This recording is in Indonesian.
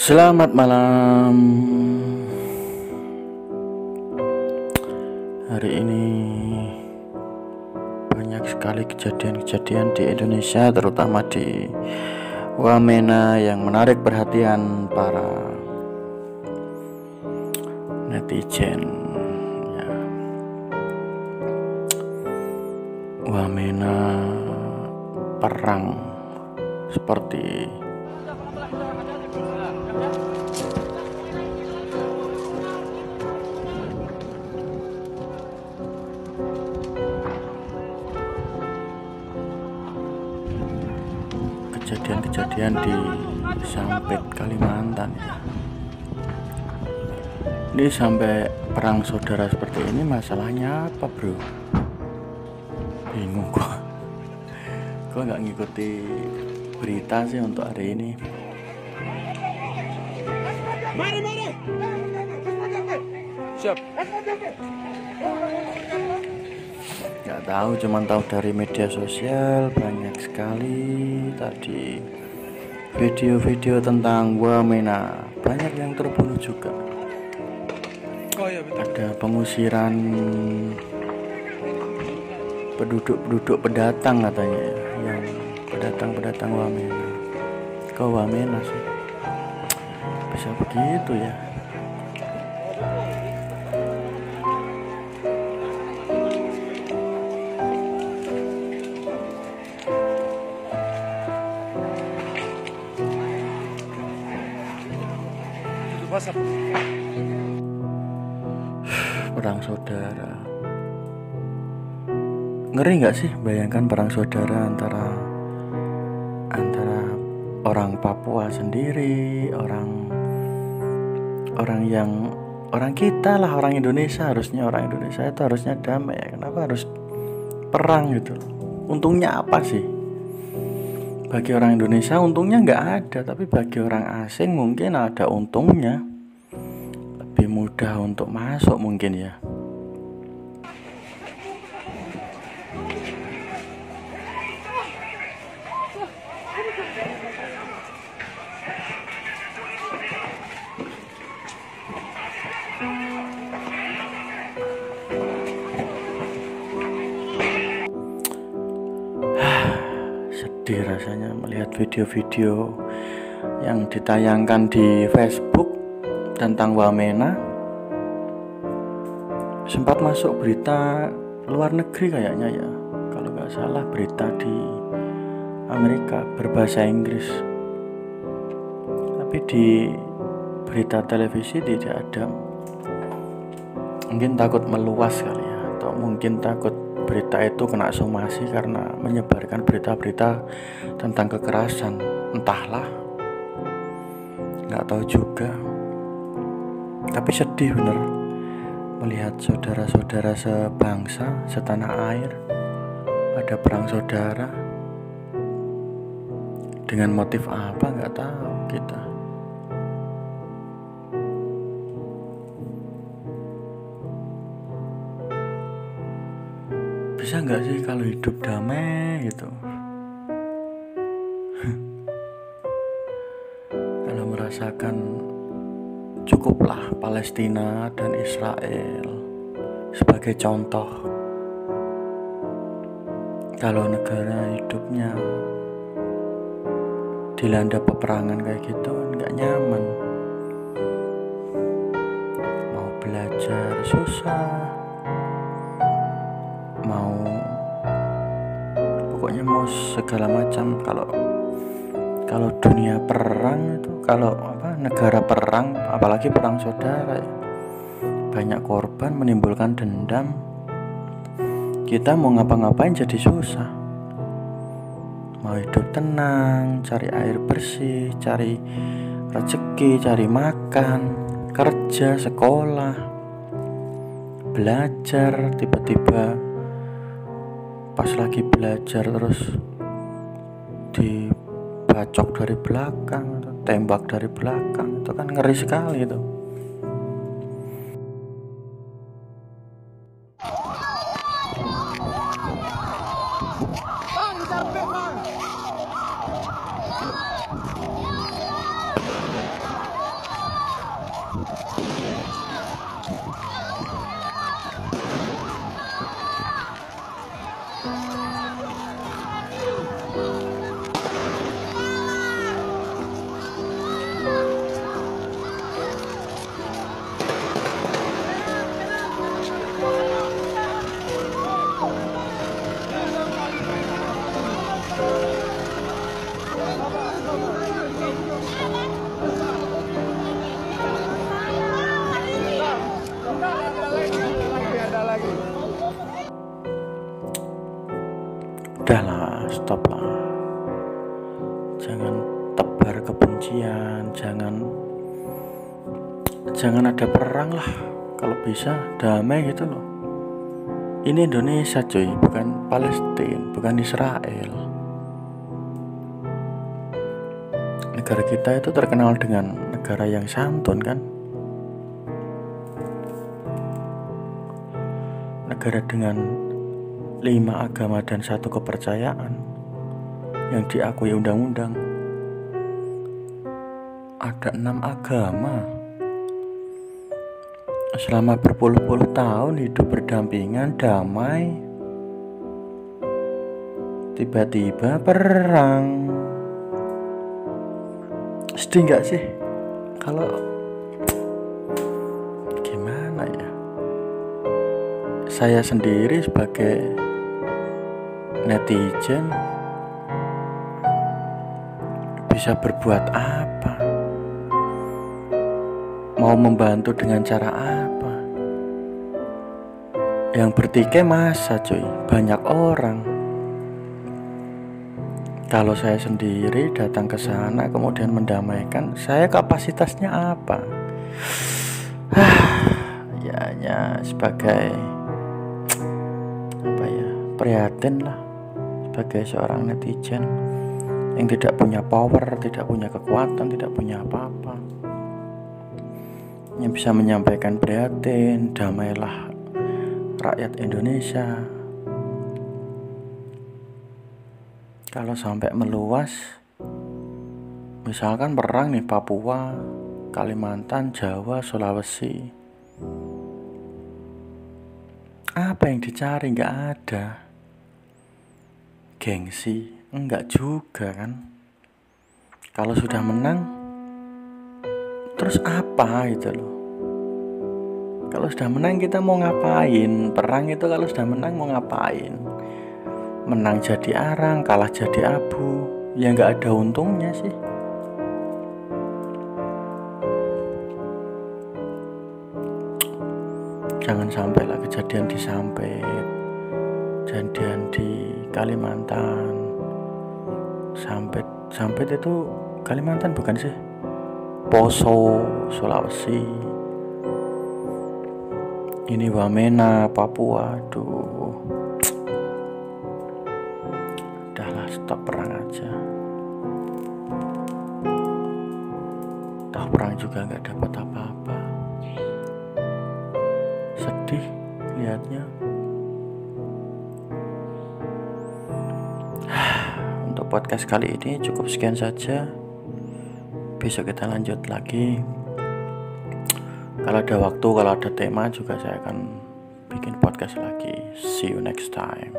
Selamat malam. Hari ini banyak sekali kejadian-kejadian di Indonesia, terutama di Wamena yang menarik perhatian para netizen. Ya. Wamena perang seperti kejadian-kejadian di Sampit Kalimantan ya. Ini sampai perang saudara seperti ini masalahnya apa bro? Bingung gua. Gua nggak ngikuti berita sih untuk hari ini. Mari, mari. Siap. nggak tahu cuman tahu dari media sosial banyak sekali tadi video-video tentang Wamena. Banyak yang terbunuh juga. Oh iya ada pengusiran penduduk-penduduk pendatang katanya ya, yang pendatang-pendatang Wamena. Ke Wamena sih? Bisa begitu ya Asap. perang saudara. Ngeri nggak sih bayangkan perang saudara antara antara orang Papua sendiri orang orang yang orang kita lah orang Indonesia. Harusnya orang Indonesia itu harusnya damai. Kenapa harus perang gitu? Untungnya apa sih bagi orang Indonesia untungnya nggak ada tapi bagi orang asing mungkin ada untungnya. Lebih mudah untuk masuk mungkin ya sedih rasanya melihat video-video yang ditayangkan di Facebook tentang Wamena. Sempat masuk berita luar negeri kayaknya ya. Kalau nggak salah berita di Amerika berbahasa Inggris. Tapi di berita televisi tidak ada. Mungkin takut meluas kali ya atau mungkin takut berita itu kena somasi karena menyebarkan berita-berita tentang kekerasan. Entahlah. Nggak tahu juga. Tapi sedih bener melihat saudara-saudara sebangsa setanah air. Ada perang saudara. Dengan motif apa? Nggak tahu kita bisa nggak sih kalau hidup damai gitu? Kalau merasakan cukuplah Palestina dan Israel sebagai contoh. Kalau negara hidupnya dilanda peperangan kayak gitu nggak nyaman. Mau belajar susah mau. Pokoknya mau segala macam. Kalau kalau dunia perang itu kalau apa negara perang apalagi perang saudara ya, banyak korban menimbulkan dendam. Kita mau ngapa-ngapain jadi susah. Mau hidup tenang cari air bersih cari rezeki cari makan kerja sekolah belajar tiba-tiba pas lagi belajar terus dibacok dari belakang atau tembak dari belakang itu kan ngeri sekali itu udahlah stop lah. Jangan tebar kebencian jangan jangan ada perang lah. Kalau bisa damai gitu loh. Ini Indonesia cuy bukan Palestina bukan Israel. Negara kita itu terkenal dengan negara yang santun kan? Negara dengan lima agama dan satu kepercayaan yang diakui undang-undang. Ada enam agama. Selama berpuluh-puluh tahun hidup berdampingan damai tiba-tiba perang. Sedih nggak sih? Kalau gimana ya? Saya sendiri sebagai netizen bisa berbuat apa? Mau membantu dengan cara apa? Yang bertikai masa cuy, banyak orang. Kalau saya sendiri datang ke sana kemudian mendamaikan, saya kapasitasnya apa? ya hanya sebagai apa ya prihatin lah sebagai seorang netizen yang tidak punya power, tidak punya kekuatan, tidak punya apa-apa. Yang bisa menyampaikan prihatin, damailah rakyat Indonesia. Kalau sampai meluas, misalkan perang nih Papua, Kalimantan, Jawa, Sulawesi. Apa yang dicari nggak ada. Gengsi, Enggak juga kan? Kalau sudah menang Terus apa itu loh? Kalau sudah menang kita mau ngapain? Perang itu kalau sudah menang mau ngapain? Menang jadi arang Kalah jadi abu. Ya nggak ada untungnya sih. Jangan sampai lah kejadian di Sampit Kejadian di Kalimantan. Sampit Sampit itu Kalimantan bukan sih? Poso Sulawesi. Ini Wamena Papua aduh. Udahlah stop perang aja. Toh perang juga nggak dapat apa-apa. Sedih lihatnya podcast kali ini cukup sekian saja. Besok kita lanjut lagi. Kalau ada waktu, kalau ada tema juga saya akan bikin podcast lagi. See you next time.